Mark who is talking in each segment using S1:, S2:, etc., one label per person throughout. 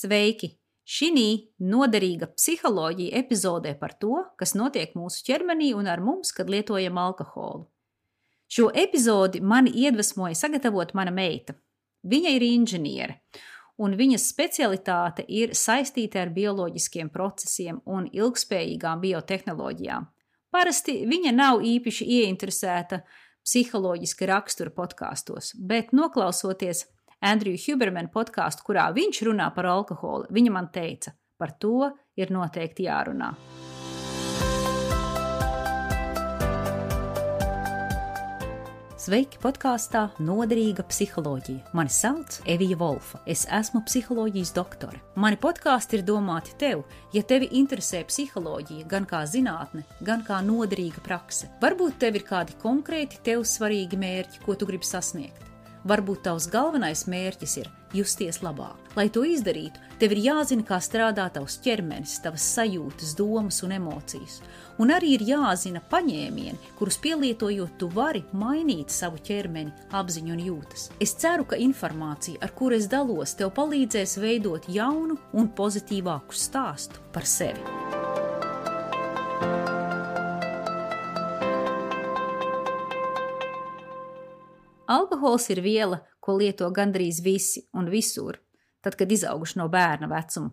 S1: Sveiki! Šī noderīga psiholoģija epizodē par to, kas notiek mūsu ķermenī un ar mums, kad lietojam alkoholu. Šo epizodi mani iedvesmoja sagatavot mana meita. Viņa ir inženiere, un viņas specialitāte ir saistīta ar bioloģiskiem procesiem un ilgspējīgām biotehnoloģijām. Parasti viņa nav īpaši ieinteresēta psiholoģiska rakstura podkāstos, bet noklausoties Andriju Hubermanu podkāstu, kurā viņš runā par alkoholu, viņa man teica, par to ir noteikti jārunā. Sveiki podkāstā Noderīga psiholoģija. Mani sauc Evija Volfa. Es esmu psiholoģijas doktore. Mani podkāsti ir domāti tev, ja tevi interesē psiholoģija, gan kā zinātne, gan kā noderīga prakse. Varbūt tev ir kādi konkrēti tev svarīgi mērķi, ko tu gribi sasniegt. Varbūt tavs galvenais mērķis ir justies labāk. Lai to izdarītu, tev ir jāzina, kā strādā tavs ķermenis, tavas sajūtas, domas un emocijas. Un arī ir jāzina paņēmieni, kurus pielietojot, tu vari mainīt savu ķermeni, apziņu un jūtas. Es ceru, ka informācija, ar kuru es dalos, tev palīdzēs veidot jaunu un pozitīvāku stāstu par sevi. Alkohols ir viela, ko lieto gandrīz visi un visur, tad, kad izauguši no bērna vecuma.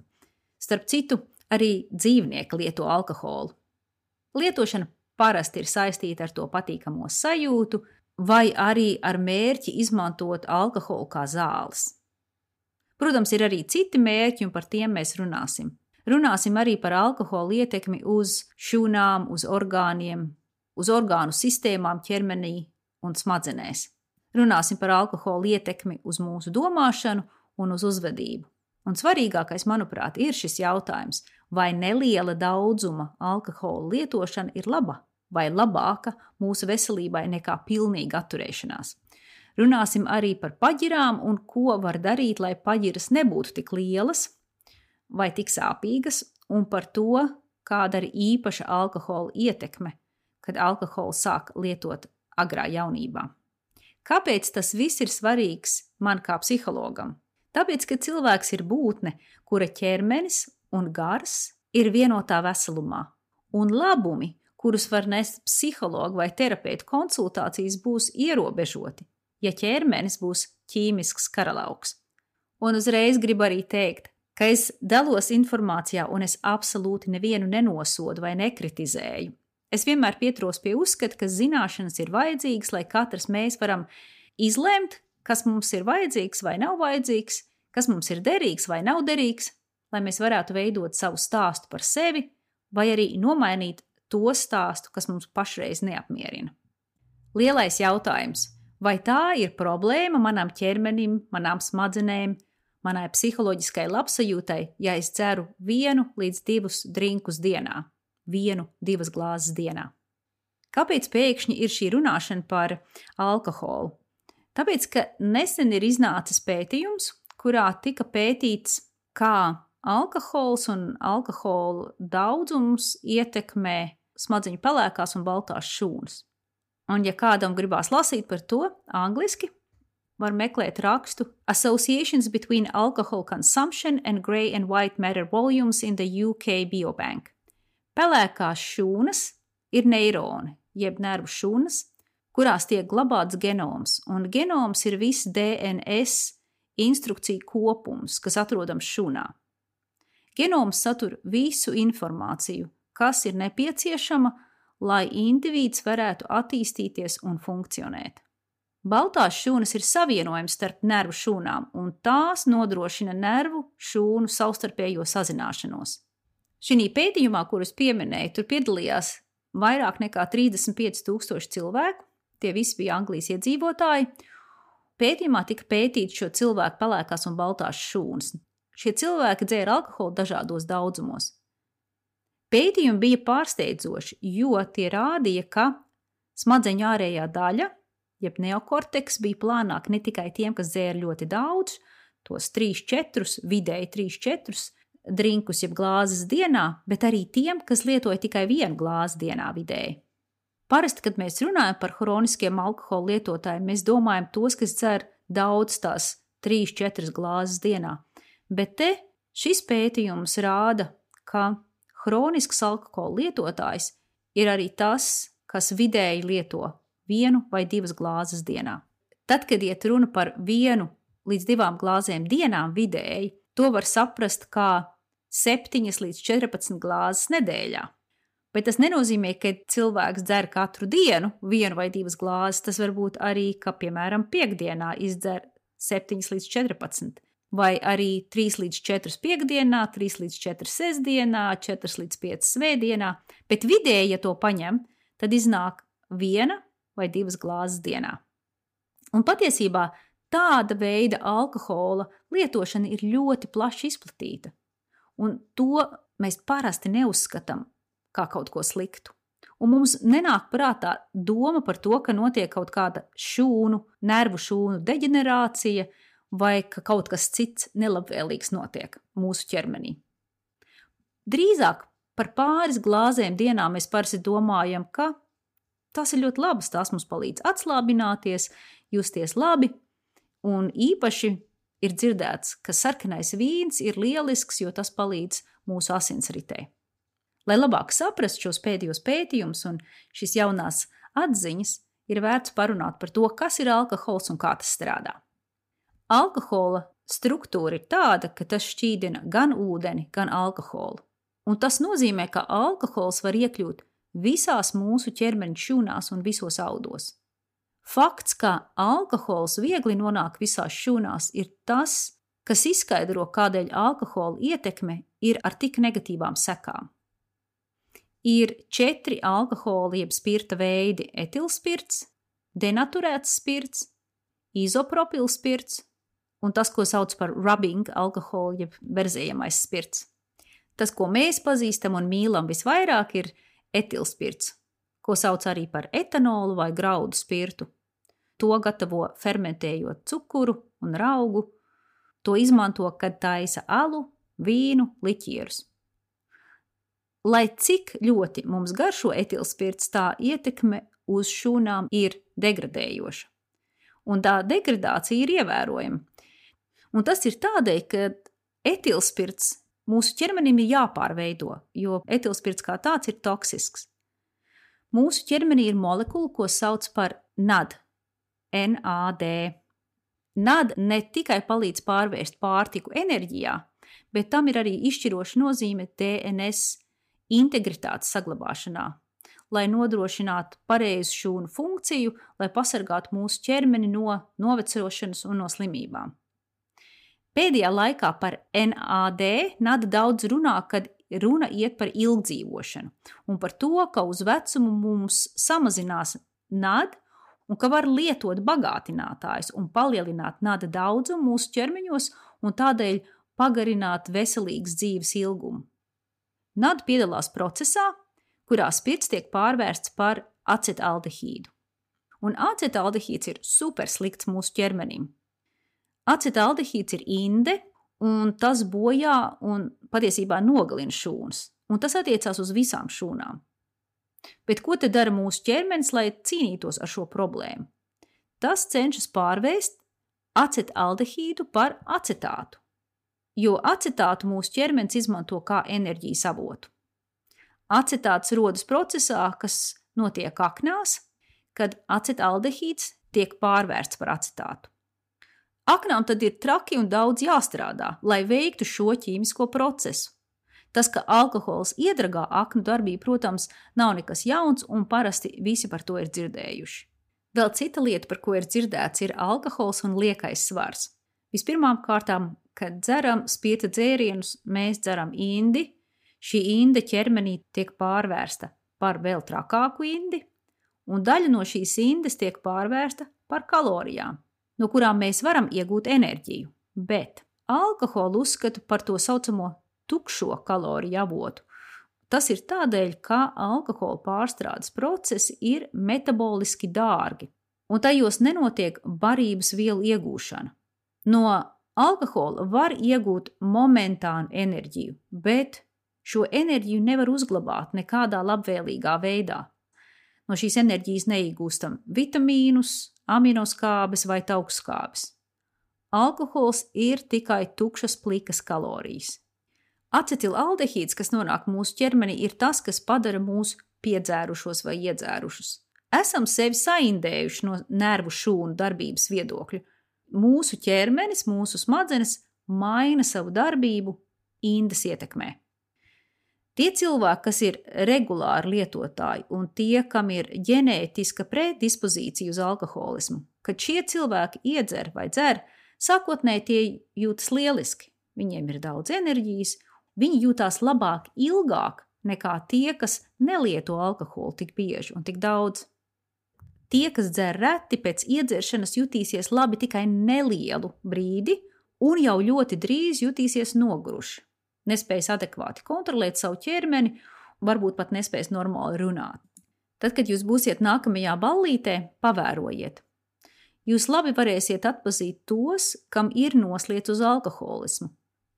S1: Starp citu, arī dzīvnieki lieto alkoholu. Lietošana parasti ir saistīta ar to patīkamo sajūtu, vai arī ar mērķi izmantot alkoholu kā zāles. Protams, ir arī citi mērķi, un par tiem mēs runāsim. Runāsim arī par alkohola ietekmi uz šūnām, uz orgāniem, uz orgānu sistēmām ķermenī un smadzenēs. Runāsim par alkohola ietekmi uz mūsu domāšanu un uz uzvedību. Un svarīgākais, manuprāt, ir šis jautājums, vai neliela daudzuma alkohola lietošana ir laba vai labāka mūsu veselībai nekā pilnīga atturēšanās. Runāsim arī par paģirām un ko var darīt, lai paģiras nebūtu tik lielas vai tik sāpīgas, un par to, kāda ir īpaša alkohola ietekme, kad alkoholu sāk lietot agrā jaunībā. Kāpēc tas viss ir svarīgs man kā psihologam? Tāpēc, ka cilvēks ir būtne, kura ķermenis un gars ir vienotā veselumā, un labumi, kurus var nest psihologa vai terapeita konsultācijas, būs ierobežoti, ja ķermenis būs ķīmisks karalauks. Un uzreiz gribu arī teikt, ka es dalos informācijā, un es absolūti nevienu nenosodu vai nekritizēju. Es vienmēr pieturos pie uzskata, ka zināšanas ir vajadzīgas, lai katrs mēs varam izlemt, kas mums ir vajadzīgs vai nav vajadzīgs, kas mums ir derīgs vai nav derīgs, lai mēs varētu veidot savu stāstu par sevi, vai arī nomainīt to stāstu, kas mums pašreiz neapmierina. Lielais jautājums - vai tā ir problēma manam ķermenim, manām smadzenēm, manai psiholoģiskai labsajūtai, ja es dzeru vienu līdz divus drinkus dienā? Vienu, divas glāzes dienā. Kāpēc pēkšņi ir šī runāšana par alkoholu? Tāpēc, ka nesen ir iznācis pētījums, kurā tika pētīts, kā alkohols un alkohola daudzums ietekmē smadzeņu pelēkās un baltās šūnas. Un, ja kādam gribās lasīt par to angliski, var meklēt rakstu Associations between alcohol consumption and grey and white matter volumes in the UK Biobank. Pelēkās šūnas ir neironi, jeb nervu šūnas, kurās tiek glabāts genoms, un genoms ir viss DNS instrukciju kopums, kas atrodams šūnā. Genoms satur visu informāciju, kas ir nepieciešama, lai indivīds varētu attīstīties un funkcionēt. Baltās šūnas ir savienojums starp nervu šūnām, un tās nodrošina nervu šūnu savstarpējo sazināšanos. Šī pētījumā, kurus pieminēju, tur piedalījās vairāk nekā 35,000 cilvēku. Tie visi bija Anglijas iedzīvotāji. Pētījumā tika pētīts šo cilvēku pelēkās un baltās šūnas. Šie cilvēki dzēra alkoholu dažādos daudzumos. Pētījumi bija pārsteidzoši, jo tie rādīja, ka smadzeņu ārējā daļa, jeb neokorteks, bija plānāka ne tikai tiem, kas dzēra ļoti daudz, tos 3, 4, vidēji 3, 4, drinkus, jeb glāzes dienā, bet arī tiem, kas lietoja tikai vienu glāzi dienā vidēji. Parasti, kad mēs runājam par chroniskiem alkohola lietotājiem, mēs domājam tos, kas dzer daudz tās 3-4 glāzes dienā, bet te Šis pētījums rāda, ka hronisks alkohola lietotājs ir arī tas, kas vidēji lieto vienu vai divas glāzes dienā. Tad, kad iet runa par vienu līdz divām glāzēm dienām vidēji, to var saprast kā 7 līdz 14 glāzes nedēļā. Bet tas nenozīmē, ka cilvēks dzer katru dienu vienu vai divas glāzes. Tas var būt arī, ka, piemēram, piekdienā izdzer 7 līdz 14, vai arī 3 līdz 4 piekdienā, 3 līdz 4 sestdienā, 4 līdz 5 svētdienā. Bet vidēji, ja to paņem, tad iznāk viena vai divas glāzes dienā. Un patiesībā tāda veida alkohola lietošana ir ļoti plaši izplatīta, un to mēs parasti neuzskatām kā kaut ko sliktu. Un mums nenāk prātā doma par to, ka notiek kaut kāda šūnu, nervu šūnu deģenerācija vai ka kaut kas cits nelabvēlīgs notiek mūsu ķermenī. Drīzāk par pāris glāzēm dienā mēs parasti domājam, ka tas ir ļoti labs, tas mums palīdz atslābināties, justies labi, un īpaši ir dzirdēts, ka sarkanais vīns ir lielisks, jo tas palīdz mūsu asinsritei. Lai labāk saprastu šos pēdējos pētījumus un šīs jaunās atziņas, ir vērts parunāt par to, kas ir alkohols un kā tas strādā. Alkohola struktūra ir tāda, ka tas šķīdina gan ūdeni, gan alkoholu. Un tas nozīmē, ka alkohols var iekļūt visās mūsu ķermeņa šūnās un visos audos. Fakts, ka alkohols viegli nonāk visās šūnās, ir tas, kas izskaidro, kādēļ alkohola ietekme ir ar tik negatīvām sekām ir četri alkohola jeb spirta veidi - etilspirts, denaturēts spirts, izopropilspirts un tas, ko sauc par rubbing alkoholu jeb berzējamais spirts. Tas, ko mēs pazīstam un mīlam visvairāk, ir etilspirts, ko sauc arī par etanolu vai graudu spirtu. To gatavo fermentējot cukuru un augu. To izmanto, kad taisa alu, vīnu, liķierus. Lai cik ļoti mums garšo etilspirts, tā ietekme uz šūnām ir degradējoša. Un tā degradācija ir ievērojama. Un tas ir tādēļ, ka etilspirts mūsu ķermenim ir jāpārveido, jo etilspirts kā tāds ir toksisks. Mūsu ķermenī ir molekula, ko sauc par NAD. NAD. NAD ne tikai palīdz pārvērst pārtiku enerģijā, bet tam ir arī izšķiroša nozīme DNS integritātes saglabāšanā, lai nodrošinātu pareizu šūnu funkciju, lai pasargātu mūsu ķermeni no novecošanas un no slimībām. Pēdējā laikā par NAD nada daudz runā, kad runa iet par ilgdzīvošanu un par to, ka uz vecumu mums samazinās NAD un ka var lietot bagātinātājus un palielināt nada daudzumu mūsu ķermeņos un tādēļ pagarināt veselīgas dzīves ilgumu. NAD piedalās procesā, kurā spirts tiek pārvērsts par acetaldehīdu. Un acetaldehīds ir super slikts mūsu ķermenim. Acetaldehīds ir inde, un tas bojā un patiesībā nogalina šūnas, un tas attiecās uz visām šūnām. Bet ko tad dara mūsu ķermenis, lai cīnītos ar šo problēmu? Tas cenšas pārvērst acetaldehīdu par acetātu jo acetātu mūsu ķermenis izmanto kā enerģijas avotu. Acetāts rodas procesā, kas notiek aknās, kad acetaldehīds tiek pārvērsts par acetātu. Aknām tad ir traki un daudz jāstrādā, lai veiktu šo ķīmisko procesu. Tas, ka alkohols iedragā aknu darbību, protams, nav nekas jauns, un parasti visi par to ir dzirdējuši. Vēl cita lieta, par ko ir dzirdēts, ir alkohols un liekais svars. Vispirmām kārtām kad dzeram spirta dzērienus, mēs dzeram indi. Šī inde ķermenī tiek pārvērsta par vēl trakāku indi, un daļa no šīs indes tiek pārvērsta par kalorijām, no kurām mēs varam iegūt enerģiju. Bet alkoholu uzskatu par to saucamo tukšo kaloriju avotu. Tas ir tādēļ, ka alkohola pārstrādes procesi ir metaboliski dārgi, un tajos nenotiek barības vielu iegūšana. No Alkohola var iegūt momentānu enerģiju, bet šo enerģiju nevar uzglabāt nekādā labvēlīgā veidā. No šīs enerģijas neiegūstam vitamīnus, aminoskābes vai taukskābes. Alkohols ir tikai tukšas plikas kalorijas. Acetildehīds, kas nonāk mūsu ķermenī, ir tas, kas padara mūs piedzērušos vai iedzērušus. Esam sevi saindējuši no nervu šūnu darbības viedokļa. Mūsu ķermenis, mūsu smadzenes maina savu darbību indas ietekmē. Tie cilvēki, kas ir regulāri lietotāji un tie, kam ir ģenētiska predispozīcija uz alkoholismu, kad šie cilvēki iedzer vai dzer, sākotnēji tie jūtas lieliski. Viņiem ir daudz enerģijas, viņi jūtās labāk ilgāk nekā tie, kas nelieto alkoholu tik bieži un tik daudz. Tie, kas dzer reti, pēc iedzeršanas jutīsies labi tikai nelielu brīdi, un jau ļoti drīz jutīsies noguruši. Nespējas adekvāti kontrolēt savu ķermeni, varbūt pat nespējas normāli runāt. Tad, kad jūs būsiet nākamajā ballītē, pavērojiet. Jūs labi varēsiet atpazīt tos, kam ir nosliet uz alkoholismu,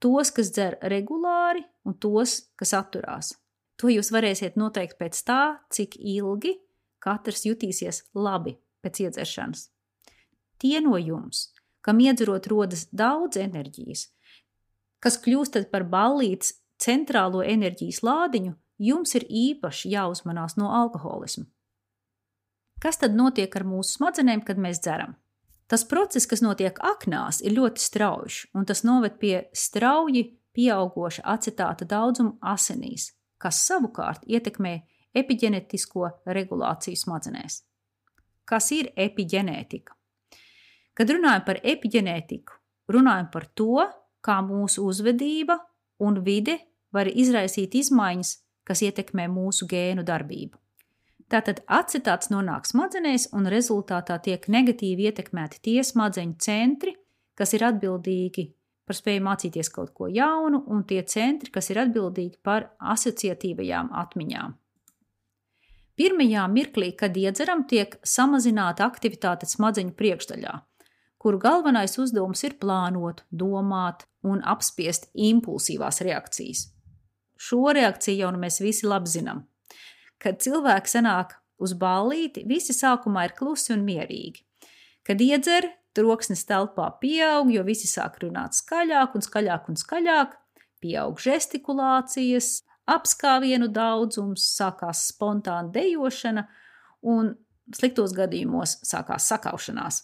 S1: tos, kas dzer regulāri, un tos, kas atturās. To jūs varēsiet noteikt pēc tā, cik ilgi katrs jutīsies labi pēc iedzeršanas. Tie no jums, kam iedzerot rodas daudz enerģijas, kas kļūstat par ballītes centrālo enerģijas lādiņu, jums ir īpaši jāuzmanās no alkoholisma. Kas tad notiek ar mūsu smadzenēm, kad mēs dzeram? Tas process, kas notiek aknās, ir ļoti strauji, un tas noved pie strauji pieaugoša acetāta daudzuma asinīs, kas savukārt ietekmē epigenetisko regulāciju smadzenēs. Kas ir epigenētika? Kad runājam par epigenētiku, runājam par to, kā mūsu uzvedība un vide var izraisīt izmaiņas, kas ietekmē mūsu gēnu darbību. Tātad acetāts nonāk smadzenēs, un rezultātā tiek negatīvi ietekmēti tie smadzeņu centri, kas ir atbildīgi par spēju mācīties kaut ko jaunu, un tie centri, kas ir atbildīgi par asociatīvajām atmiņām. Pirmajā mirklī, kad iedzeram, tiek samazināta aktivitāte smadzeņu priekšdaļā, kuru galvenais uzdevums ir plānot, domāt un apspiest impulsīvās reakcijas. Šo reakciju jau nu mēs visi labi zinām. Kad cilvēks sanāk uz ballīti, visi sākumā ir klusi un mierīgi. Kad iedzer, troksnis telpā pieaug, jo visi sāk runāt skaļāk un skaļāk un skaļāk, pieaug žestikulācijas, apskāvienu daudzums, sākās spontāna dejošana un sliktos gadījumos sākās sakaušanās.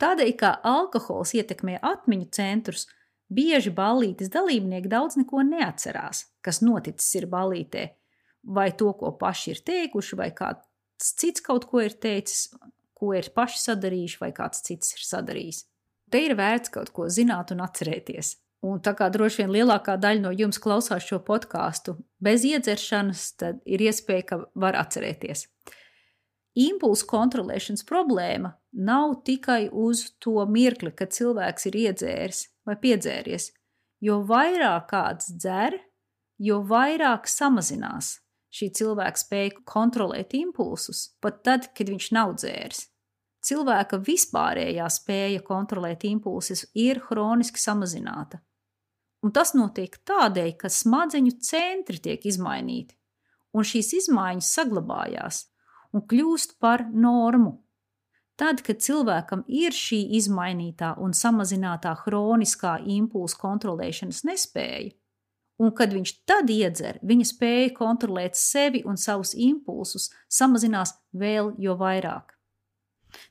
S1: Tādēļ, kā alkohols ietekmē atmiņu centrus, bieži ballītes dalībnieki daudz neko neatcerās, kas noticis ir ballītē, vai to, ko paši ir teikuši, vai kāds cits kaut ko ir teicis, ko ir paši sadarījuši, vai kāds cits ir sadarījis. Te ir vērts kaut ko zināt un atcerēties. Un tā kā droši vien lielākā daļa no jums klausās šo podkāstu bez iedzeršanas, tad ir iespēja, ka var atcerēties. Impulsu kontrolēšanas problēma nav tikai uz to mirkli, kad cilvēks ir iedzēris vai piedzēries. Jo vairāk kāds dzer, jo vairāk samazinās šī cilvēka spēja kontrolēt impulsus, pat tad, kad viņš nav dzēris. Cilvēka vispārējā spēja kontrolēt impulsus ir hroniski samazināta. Un tas notiek tādēļ, ka smadzeņu centri tiek izmainīti, un šīs izmaiņas saglabājās un kļūst par normu. Tad, kad cilvēkam ir šī izmainītā un samazinātā hroniskā impulsu kontrolēšanas nespēja, un kad viņš tad iedzer, viņa spēja kontrolēt sevi un savus impulsus samazinās vēl jo vairāk.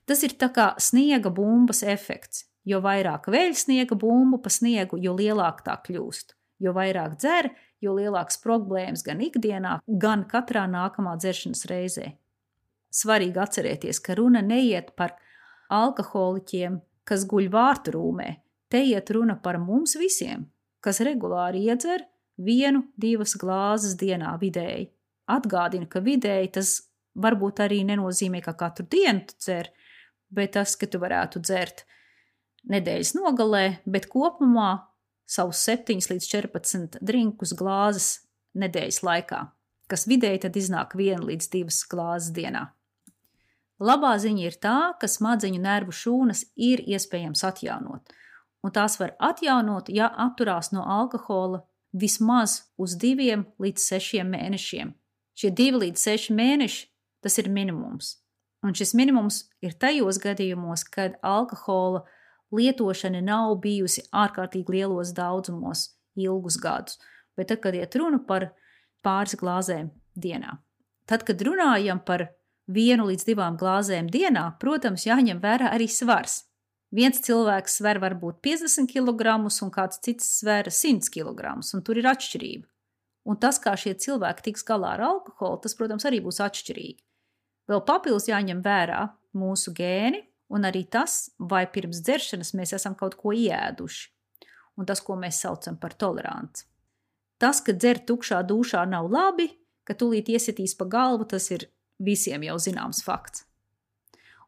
S1: Tas ir kā sniega bumbas efekts. Jo vairāk veļ sniega bumbu pa sniegu, jo lielāk tā kļūst. Jo vairāk dzer, jo lielākas problēmas gan ikdienā, gan katrā nākamā dzeršanas reizē. Svarīgi atcerēties, ka runa neiet par alkoholiķiem, kas guļ vārtu rūmē. Te iet runa par mums visiem, kas regulāri iedzer vienu, divas glāzes dienā vidēji. Atgādina, ka vidēji tas varbūt arī nenozīmē, ka katru dienu tu dzer, bet tas, ka tu varētu dzert nedēļas nogalē, bet kopumā savus 7 līdz 14 drinkus glāzes nedēļas laikā, kas vidēji tad iznāk 1 līdz 2 glāzes dienā. Labā ziņa ir tā, ka smadzeņu nervu šūnas ir iespējams atjaunot, un tās var atjaunot, ja atturās no alkohola vismaz uz diviem līdz sešiem mēnešiem. Šie divi līdz seši mēneši tas ir minimums. Un šis minimums ir tajos gadījumos, kad alkohola lietošana nav bijusi ārkārtīgi lielos daudzumos ilgus gadus. bet tad, kad iet runa par pāris glāzēm dienā. Tad, kad runājam par vienu līdz divām glāzēm dienā, protams, jāņem vērā arī svars. Viens cilvēks sver varbūt 50 kg, un kāds cits sver 100 kg, un tur ir atšķirība. Un tas, kā šie cilvēki tiks galā ar alkoholu, tas, protams, arī būs atšķirīgi. Vēl papildus jāņem vērā mūsu gēni, un arī tas, vai pirms dzeršanas mēs esam kaut ko ieēduši, un tas, ko mēs saucam par toleranci. Tas, ka dzert tukšā dušā nav labi, ka tūlīt iesitīs pa galvu, tas ir visiem jau zināms fakts.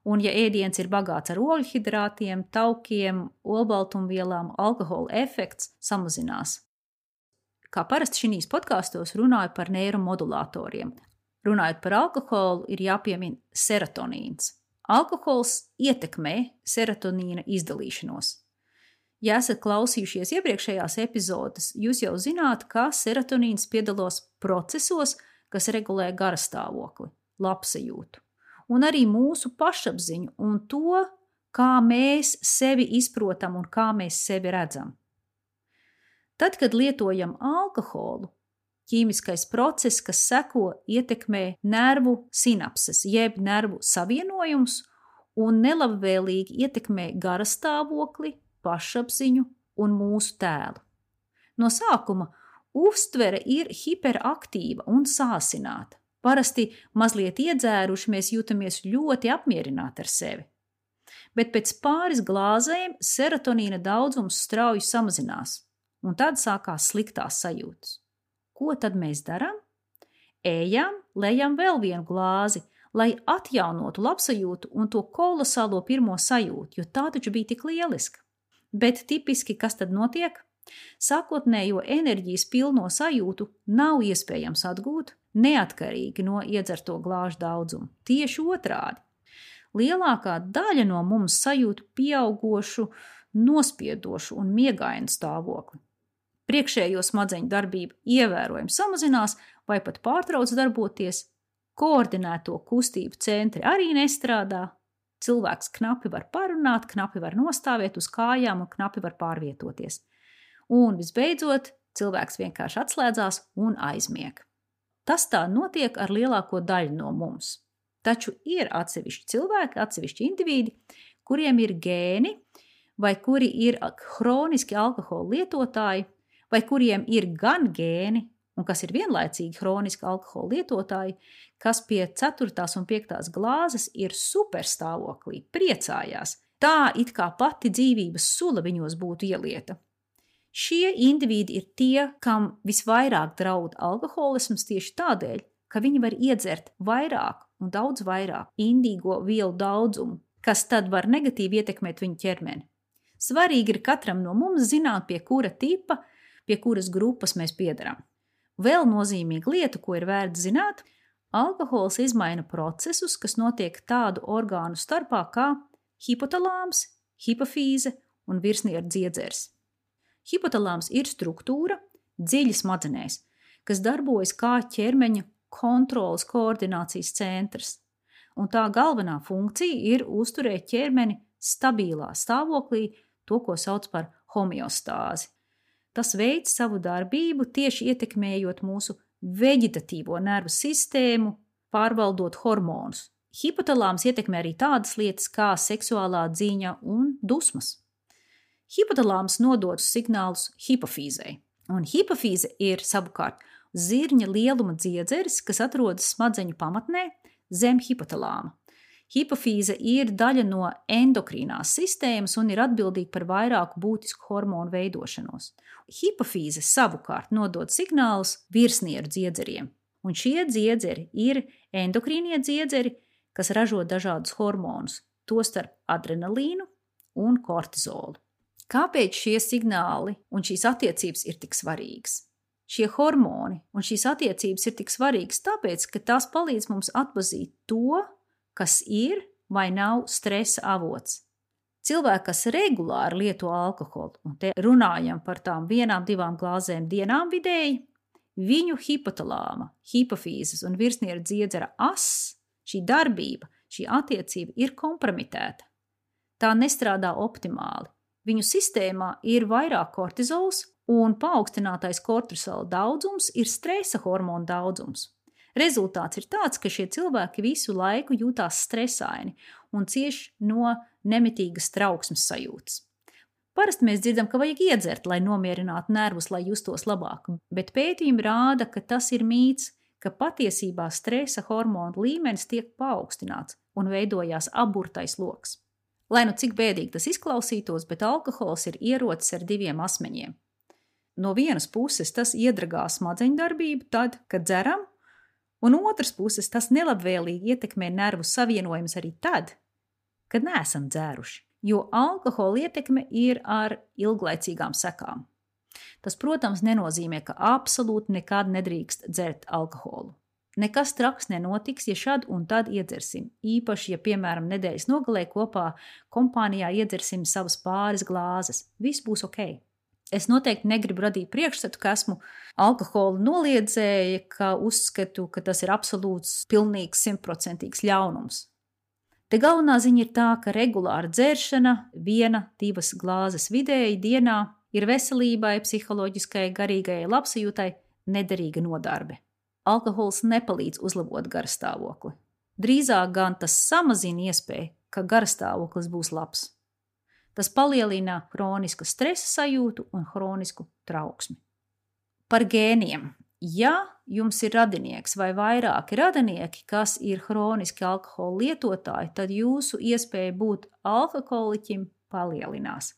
S1: Un, ja ēdiens ir bagāts ar ogļhidrātiem, taukiem, olbaltumvielām, alkohola efekts samazinās. Kā parasti šīs podkāstos runāju par neiromodulatoriem. Runājot par alkoholu, ir jāpiemina serotonīns. Alkohols ietekmē serotonīna izdalīšanos. Ja esat klausījušies iepriekšējās epizodes, jūs jau zināt, ka serotonīns piedalās procesos, kas regulē garastāvokli, labsajūtu un arī mūsu pašapziņu un to, kā mēs sevi izprotam un kā mēs sevi redzam. Tad, kad lietojam alkoholu, ķīmiskais process, kas seko, ietekmē nervu sinapses, jeb nervu savienojumus un nelabvēlīgi ietekmē garastāvokli, pašapziņu un mūsu tēlu. No sākuma uztvere ir hiperaktīva un sāsināta. Parasti mazliet iedzēruši mēs jūtamies ļoti apmierināti ar sevi. Bet pēc pāris glāzēm serotonīna daudzums strauji samazinās, un tad sākās sliktās sajūtas. Ko tad mēs darām? Ejam, lejam vēl vienu glāzi, lai atjaunotu labsajūtu un to kolosālo pirmo sajūtu, jo tā taču bija tik lieliska. Bet tipiski kas tad notiek? Sākotnējo enerģijas pilno sajūtu nav iespējams atgūt, neatkarīgi no iedzerto glāžu daudzuma. Tieši otrādi. Lielākā daļa no mums sajūt pieaugušu, nospiedošu un miegainu stāvokli. Priekšējo smadzeņu darbība ievērojami samazinās vai pat pārtrauc darboties, koordinēto kustību centri arī nestrādā, cilvēks knapi var parunāt, knapi var nostāvēt uz kājām un knapi var pārvietoties. Un visbeidzot, cilvēks vienkārši atslēdzās un aizmieg. Tas tā notiek ar lielāko daļu no mums. Taču ir atsevišķi cilvēki, atsevišķi indivīdi, kuriem ir gēni, vai kuri ir hroniski alkohola lietotāji, vai kuriem ir gan gēni, un kas ir vienlaicīgi hroniski alkohola lietotāji, kas pie 4. un 5. glāzes ir superstāvoklī, priecājās. Tā it kā pati dzīvības sula viņos būtu ielieta. Šie indivīdi ir tie, kam visvairāk draud alkoholisms tieši tādēļ, ka viņi var iedzert vairāk un daudz vairāk indīgo vielu daudzumu, kas tad var negatīvi ietekmēt viņu ķermeni. Svarīgi ir katram no mums zināt, pie kura tipa, pie kuras grupas mēs piedarām. Vēl nozīmīga lieta, ko ir vērts zināt, alkohols izmaina procesus, kas notiek tādu orgānu starpā kā hipotalāms, hipofīze un virsnieru dziedzers. Hipotalāms ir struktūra dziļi smadzenēs, kas darbojas kā ķermeņa kontrolas koordinācijas centrs, un tā galvenā funkcija ir uzturēt ķermeni stabilā stāvoklī, to, ko sauc par homeostāzi. Tas veids savu darbību tieši ietekmējot mūsu veģetatīvo nervu sistēmu, pārvaldot hormonus. Hipotalāms ietekmē arī tādas lietas kā seksuālā dzīņa un dusmas. Hipotalāms nodod signālus hipofīzei, un hipofīze ir savukārt zirņa lieluma dziedzeris, kas atrodas smadzeņu pamatnē zem hipotalāma. Hipofīze ir daļa no endokrīnās sistēmas un ir atbildīga par vairāku būtisku hormonu veidošanos. Hipofīze savukārt nodod signālus virsnieru dziedzeriem, un šie dziedzeri ir endokrīnie dziedzeri, kas ražo dažādus hormonus, tostarp adrenalīnu un kortizolu. Kāpēc šie signāli un šīs attiecības ir tik svarīgas? Šie hormoni un šīs attiecības ir tik svarīgas tāpēc, ka tās palīdz mums atpazīt to, kas ir vai nav stresa avots. Cilvēki, kas regulāri lieto alkoholu, un te runājam par tām vienām, divām glāzēm dienām vidēji, viņu hipotalāma, hipofīzes un virsnieru dziedzera ass, šī darbība, šī attiecība ir kompromitēta. Tā nestrādā optimāli. Viņu sistēmā ir vairāk kortizols un paaugstinātais kortisola daudzums ir stresa hormona daudzums. Rezultāts ir tāds, ka šie cilvēki visu laiku jūtās stresaini un cieš no nemitīgas trauksmes sajūtas. Parasti mēs dzirdam, ka vajag iedzert, lai nomierinātu nervus, lai justos labāk, bet pētījumi rāda, ka tas ir mīts, ka patiesībā stresa hormonu līmenis tiek paaugstināts un veidojās aburtais lokus. Lai nu cik bēdīgi tas izklausītos, bet alkohols ir ierocis ar diviem asmeņiem. No vienas puses tas iedragā smadzeņu darbību, tad, kad dzeram, un otras puses tas nelabvēlīgi ietekmē nervu savienojumus arī tad, kad neesam dzēruši jo alkohola ietekme ir ar ilglaicīgām sekām. Tas, protams, nenozīmē, ka absolūti nekad nedrīkst dzert alkoholu. Nekas traks nenotiks, ja šad un tad iedzersim. Īpaši, ja, piemēram, nedēļas nogalē kopā kompānijā iedzersim savas pāris glāzes. Viss būs ok. Es noteikti negribu radīt priekšstatu, ka esmu alkohola noliedzēja, ka uzskatu, ka tas ir absolūts, pilnīgs, simtprocentīgs ļaunums. Te galvenā ziņa ir tā, ka regulāra dzeršana, viena, divas glāzes vidēji dienā, ir veselībai, psiholoģiskai, garīgajai labsajūtai nederīga nodarbe. Alkohols nepalīdz uzlabot garastāvokli. Drīzāk gan tas samazina iespēju, ka garastāvoklis būs labs. Tas palielina kronisku stresa sajūtu un kronisku trauksmi. Par gēniem Ja jums ir radinieks vai vairāki radinieki, kas ir hroniski alkohola lietotāji, tad jūsu iespēja būt alkoholiķim palielinās.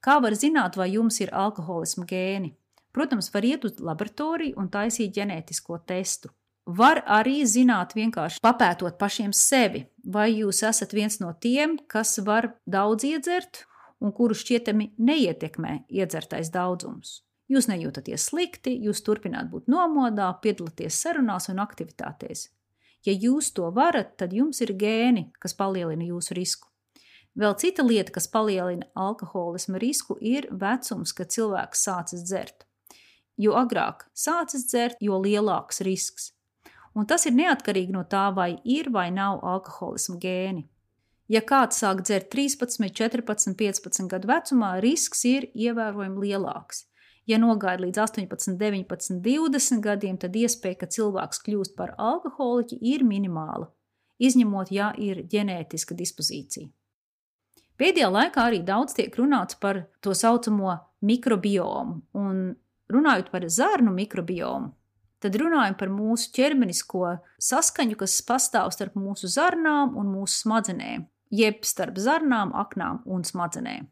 S1: Kā var zināt, vai jums ir alkoholisma gēni? Protams, var iet uz laboratoriju un taisīt ģenētisko testu. Var arī zināt, vienkārši papētot pašiem sevi, vai jūs esat viens no tiem, kas var daudz iedzert un kuru šķietami neietekmē iedzertais daudzums. Jūs nejūtaties slikti, jūs turpināt būt nomodā, piedalāties sarunās un aktivitātēs. Ja jūs to varat, tad jums ir gēni, kas palielina jūsu risku. Vēl cita lieta, kas palielina alkoholisma risku, ir vecums, kad cilvēks sācis dzert. Jo agrāk sācis dzert, jo lielāks risks. Un tas ir neatkarīgi no tā, vai ir vai nav alkoholisma gēni. Ja kāds sāk dzert 13, 14, 15 gadu vecumā, risks ir ievērojami lielāks. Ja nogaida līdz 18, 19, 20 gadiem, tad iespēja, ka cilvēks kļūst par alkoholiķi, ir minimāla, izņemot, ja ir ģenētiska dispozīcija. Pēdējā laikā arī daudz tiek runāts par to saucamo mikrobiomu, un runājot par zarnu mikrobiomu, tad runājam par mūsu ķermenisko saskaņu, kas pastāv starp mūsu zarnām un mūsu smadzenēm, jeb starp zarnām, aknām un smadzenēm.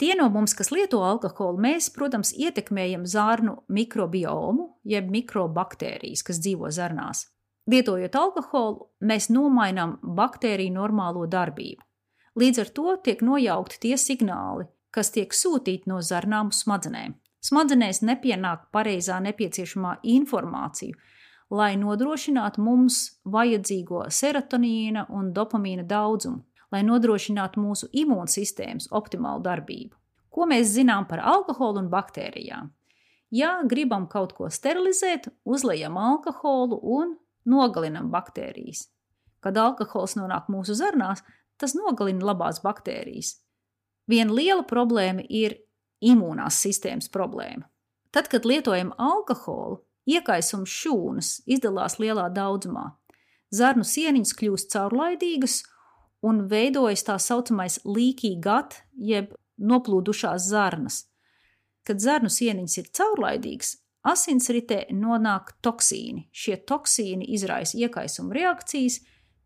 S1: Tie no mums, kas lieto alkoholu, mēs, protams, ietekmējam zārnu mikrobiomu, jeb mikrobaktērijas, kas dzīvo zarnās. Lietojot alkoholu, mēs nomainām baktēriju normālo darbību. Līdz ar to tiek nojaukti tie signāli, kas tiek sūtīti no zarnām uz smadzenēm. Smadzenēs nepienāk pareizā nepieciešamā informācija, lai nodrošinātu mums vajadzīgo serotonīna un dopamīna daudzumu lai nodrošinātu mūsu imūnsistēmas optimālu darbību. Ko mēs zinām par alkoholu un baktērijām? Ja gribam kaut ko sterilizēt, uzliekam alkoholu un nogalinam baktērijas. Kad alkohols nonāk mūsu zarnās, tas nogalina labās baktērijas. Viena liela problēma ir imūnās sistēmas problēma. Tad, kad lietojam alkoholu, iekaisums šūnas izdalās lielā daudzumā. Zarnu sieniņas kļūst caurlaidīgas un veidojas tā saucamais līkī gat, jeb noplūdušās zarnas. Kad zarnu sieniņas ir caurlaidīgas, asinsritē nonāk toksīni. Šie toksīni izraisa iekaisuma reakcijas,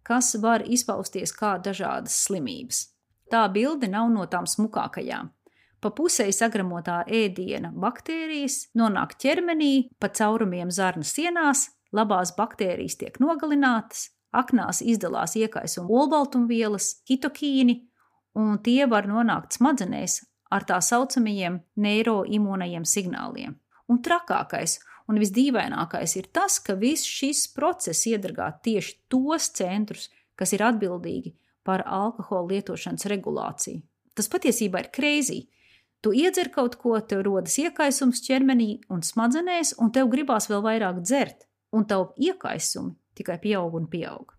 S1: kas var izpausties kā dažādas slimības. Tā bilde nav no tām smukākajām. Pa pusē sagramotā ēdiena baktērijas nonāk ķermenī, pa caurumiem zarnu sienās, labās baktērijas tiek nogalinātas, aknās izdalās iekaisuma olbaltumvielas, hitokīni, un tie var nonākt smadzenēs ar tā saucamajiem neiroimūnajiem signāliem. Un trakākais un visdīvainākais ir tas, ka viss šis process iedragā tieši tos centrus, kas ir atbildīgi par alkohola lietošanas regulāciju. Tas patiesībā ir kreizī. Tu iedzer kaut ko, tev rodas iekaisums ķermenī un smadzenēs, un tev gribās vēl vairāk dzert, un tavu iekaisumi tikai pieaug un pieaug.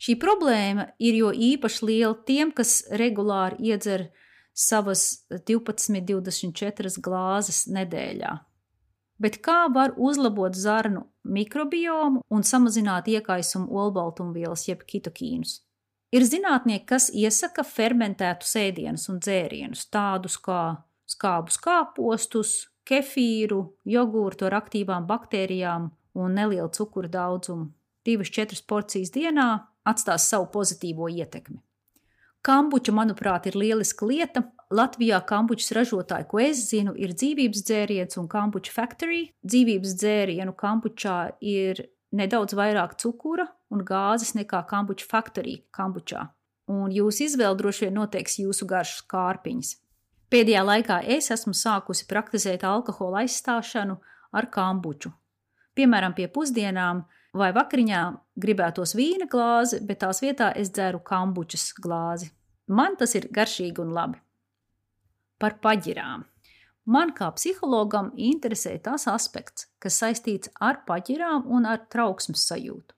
S1: Šī problēma ir jo īpaši liela tiem, kas regulāri iedzer savas 12, 24 glāzes nedēļā. Bet kā var uzlabot zarnu mikrobiomu un samazināt iekaisumu olbaltumvielas jeb kitokīnus? Ir zinātnieki, kas iesaka fermentētu sēdienus un dzērienus, tādus kā skābus kāpostus, kefīru, jogurtu ar aktīvām baktērijām un nelielu cukuru daudzumu. Divas, četras porcijas dienā atstās savu pozitīvo ietekmi. Kambuča, manuprāt, ir lieliska lieta. Latvijā kambučas ražotāji, ko es zinu, ir dzīvības dzēriens un kambuča factory. Dzīvības dzērienu kambučā ir nedaudz vairāk cukura un gāzes nekā kambuča faktorī kambučā. Un jūsu izvēle droši vien noteiks jūsu garšas kārpiņas. Pēdējā laikā es esmu sākusi praktizēt alkohola aizstāšanu ar kambuču. Piemēram, pie pusdienām vai vakariņā gribētos vīna glāzi, bet tās vietā es dzeru kambučas glāzi. Man tas ir garšīgi un labi. Par paģirām. Man kā psihologam interesē tas aspekts, kas saistīts ar paģirām un ar trauksmes sajūtu.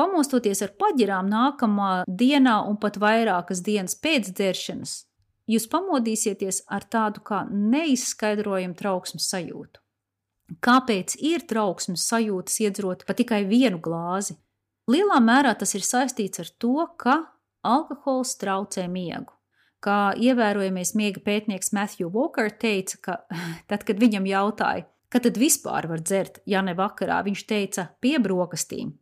S1: Pamostoties ar paģirām nākamā dienā un pat vairākas dienas pēc dzeršanas, jūs pamodīsieties ar tādu kā neizskaidrojumu trauksmes sajūtu. Kāpēc ir trauksmes sajūtas iedzerot pa tikai vienu glāzi? Lielā mērā tas ir saistīts ar to, ka alkohols traucē miegu kā ievērojamais miega pētnieks Matthew Walker teica, ka tad, kad viņam jautāja, kad tad vispār var dzert, ja ne vakarā, viņš teica, pie brokastīm.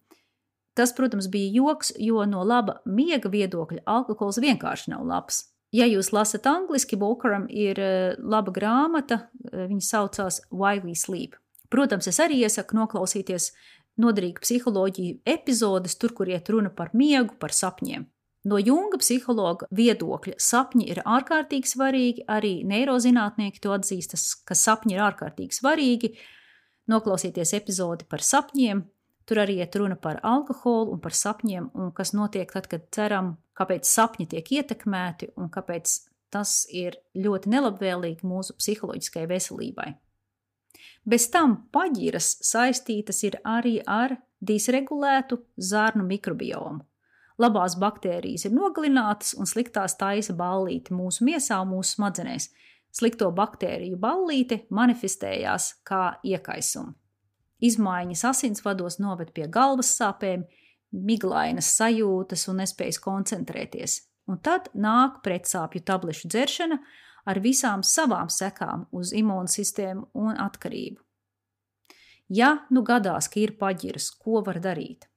S1: Tas, protams, bija joks, jo no laba miega viedokļa alkohols vienkārši nav labs. Ja jūs lasat angliski, Walkeram ir eh, laba grāmata, eh, viņa saucās Why We Sleep. Protams, es arī iesaku noklausīties noderīgu psiholoģiju epizodes, tur, kur iet runa par miegu, par sapņiem. No Junga psihologa viedokļa sapņi ir ārkārtīgi svarīgi, arī neirozinātnieki to atzīstas, ka sapņi ir ārkārtīgi svarīgi. Noklausieties epizodi par sapņiem, tur arī iet runa par alkoholu un par sapņiem, un kas notiek tad, kad ceram, kāpēc sapņi tiek ietekmēti un kāpēc tas ir ļoti nelabvēlīgi mūsu psiholoģiskajai veselībai. Bez tam paģiras saistītas ir arī ar disregulētu zarnu mikrobiomu. Labās baktērijas ir nogalinātas un sliktās taisa ballīti mūsu miesā un mūsu smadzenēs. Slikto baktēriju ballīte manifestējās kā iekaisumi. Izmaiņas asinsvados noved pie galvas sāpēm, miglainas sajūtas un nespējas koncentrēties. Un tad nāk pretsāpju tablešu dzeršana ar visām savām sekām uz imūnsistēmu un atkarību. Ja nu gadās, ka ir paģiras, ko var darīt?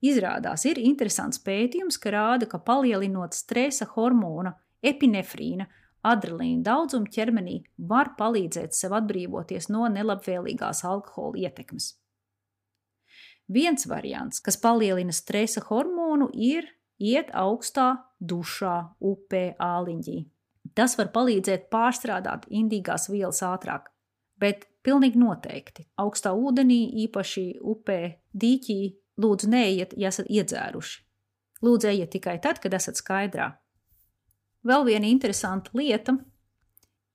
S1: Izrādās, ir interesants pētījums, ka rāda, ka palielinot stresa hormona epinefrīna adrenalīna daudzumu ķermenī var palīdzēt sev atbrīvoties no nelabvēlīgās alkohola ietekmes. Viens variants, kas palielina stresa hormonu, ir iet augstā dušā, upē, āliņģī. Tas var palīdzēt pārstrādāt indīgās vielas ātrāk, bet pilnīgi noteikti augstā ūdenī, īpaši upē, dīķī, Lūdzu, neiet, ja esat iedzēruši. Lūdzu, ejiet tikai tad, kad esat skaidrā. Vēl viena interesanta lieta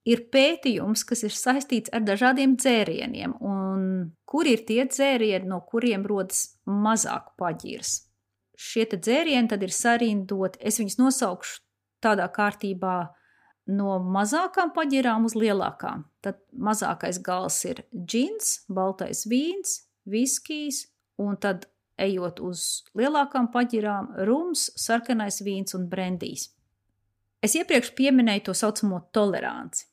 S1: ir pētījums, kas ir saistīts ar dažādiem dzērieniem, un kur ir tie dzērieni, no kuriem rodas mazāk paģirs. Šie dzērieni tad ir sarindoti, es viņus nosaukšu tādā kārtībā no mazākām paģirām uz lielākām. Tad mazākais gals ir džins, baltais vīns, viskijs, un tad ejot uz lielākām paģirām, rums, sarkanais vīns un brendijs. Es iepriekš pieminēju to saucamo toleranci.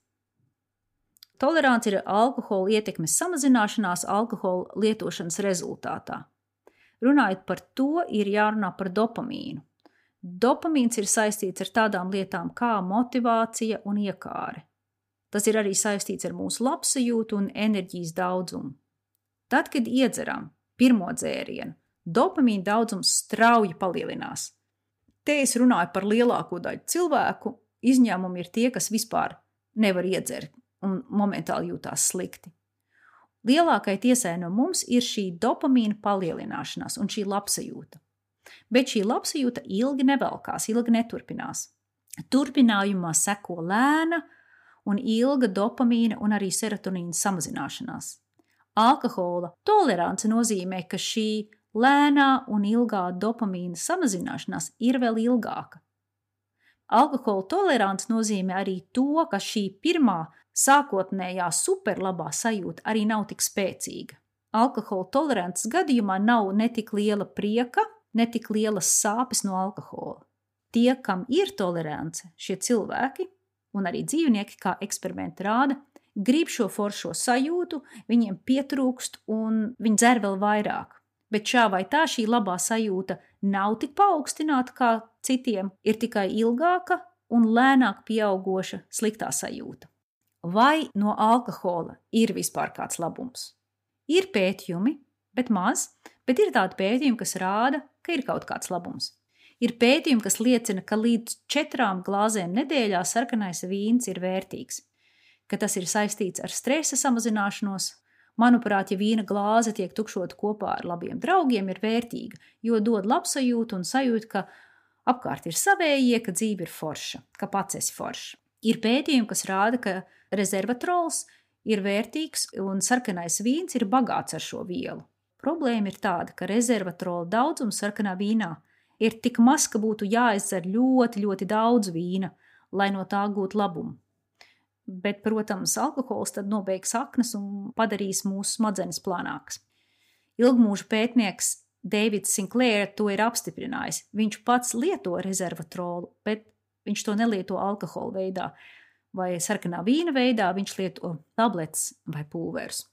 S1: Tolerants ir alkohola ietekmes samazināšanās alkohola lietošanas rezultātā. Runājot par to, ir jārunā par dopamīnu. Dopamīns ir saistīts ar tādām lietām kā motivācija un iekāre. Tas ir arī saistīts ar mūsu labsajūtu un enerģijas daudzumu. Tad, kad iedzeram pirmo dzērienu, dopamīna daudzums strauji palielinās. Te es runāju par lielāko daļu cilvēku, izņēmumi ir tie, kas vispār nevar iedzert un momentāli jūtās slikti. Lielākai tiesai no mums ir šī dopamīna palielināšanās un šī labsajūta. Bet šī labsajūta ilgi nevelkās, ilgi neturpinās. Turpinājumā seko lēna un ilga dopamīna un arī serotonīna samazināšanās. Alkohola tolerance nozīmē, ka šī lēnā un ilgā dopamīna samazināšanās ir vēl ilgāka. Alkohola tolerants nozīmē arī to, ka šī pirmā sākotnējā superlabā sajūta arī nav tik spēcīga. Alkohola tolerants gadījumā nav ne tik liela prieka, ne tik lielas sāpes no alkohola. Tie, kam ir tolerance, šie cilvēki un arī dzīvnieki, kā eksperimenti rāda, grib šo foršo sajūtu, viņiem pietrūkst un viņi dzer vēl vairāk. Bet šā vai tā šī labā sajūta nav tik paaugstināta kā citiem, ir tikai ilgāka un lēnāk pieaugoša sliktā sajūta. Vai no alkohola ir vispār kāds labums? Ir pētījumi, bet maz, bet ir tādi pētījumi, kas rāda, ka ir kaut kāds labums. Ir pētījumi, kas liecina, ka līdz četrām glāzēm nedēļā sarkanais vīns ir vērtīgs ka tas ir saistīts ar stresa samazināšanos. Manuprāt, ja vīna glāze tiek tukšota kopā ar labiem draugiem, ir vērtīga, jo dod labsajūtu un sajūtu, ka apkārt ir savējie, ka dzīve ir forša, ka pats esi foršs. Ir pētījumi, kas rāda, ka rezervatrols ir vērtīgs un sarkanais vīns ir bagāts ar šo vielu. Problēma ir tāda, ka rezervatrola daudzums sarkanā vīnā ir tik maz, ka būtu jāizdzer ļoti, ļoti daudz vīna, lai no tā gūtu labumu. Bet, protams, alkohols tad nobeigs saknes un padarīs mūsu smadzenes plānākas. Ilgmūža pētnieks Deivids Sinklērs to ir apstiprinājis. Viņš pats lieto rezervatrolu, bet viņš to nelieto alkohola veidā vai sarkanā vīna veidā, viņš lieto tabletes vai pulverus.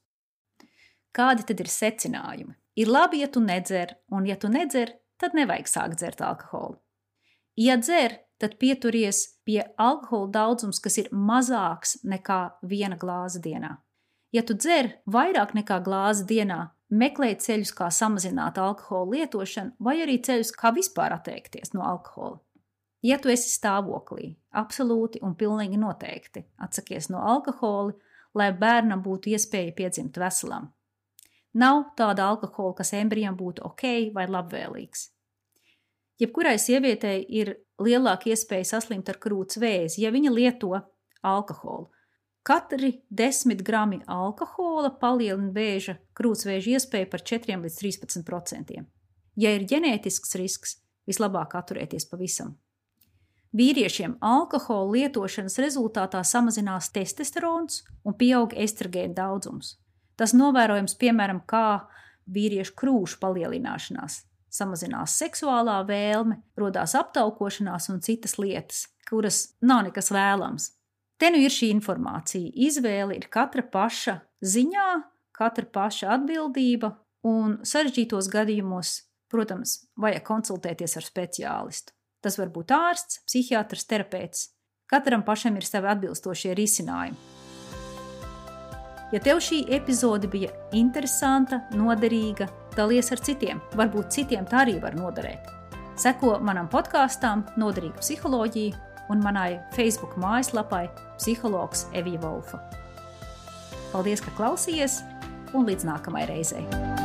S1: Kādi tad ir secinājumi? Ir labi, ja tu nedzer, un ja tu nedzer, tad nevajag sākt dzert alkoholu. Ja dzer, tad pieturies pie alkohola daudzums, kas ir mazāks nekā viena glāze dienā. Ja tu dzer vairāk nekā glāzi dienā, meklē ceļus, kā samazināt alkohola lietošanu, vai arī ceļus, kā vispār atteikties no alkohola. Ja tu esi stāvoklī, absolūti un pilnīgi noteikti atsakies no alkohola, lai bērnam būtu iespēja piedzimt veselam. Nav tāda alkohola, kas embrijam būtu ok vai labvēlīgs. Jebkurai sievietei ir lielāka iespēja saslimt ar krūts vēzi, ja viņa lieto alkoholu. Katri 10 grami alkohola palielina vēža krūtsvēža iespēju par 4 līdz 13 procentiem. Ja ir ģenētisks risks, vislabāk atturēties pavisam. Vīriešiem alkohola lietošanas rezultātā samazinās testosterons un pieaug estrogēna daudzums. Tas novērojams piemēram kā vīriešu krūšu palielināšanās, samazinās seksuālā vēlme, rodās aptaukošanās un citas lietas, kuras nav nekas vēlams. Te nu ir šī informācija. Izvēle ir katra paša ziņā, katra paša atbildība, un sarežģītos gadījumos, protams, vajag konsultēties ar speciālistu. Tas var būt ārsts, psihiatrs, terapeits. Katram pašam ir savi atbilstošie risinājumi. Ja tev šī epizode bija interesanta, noderīga, dalies ar citiem. Varbūt citiem tā arī var noderēt. Seko manam podkāstam, Noderīga psiholoģija un manai Facebook mājaslapai Psihologs Evija Volfa. Paldies, ka klausījies, un līdz nākamajai reizei!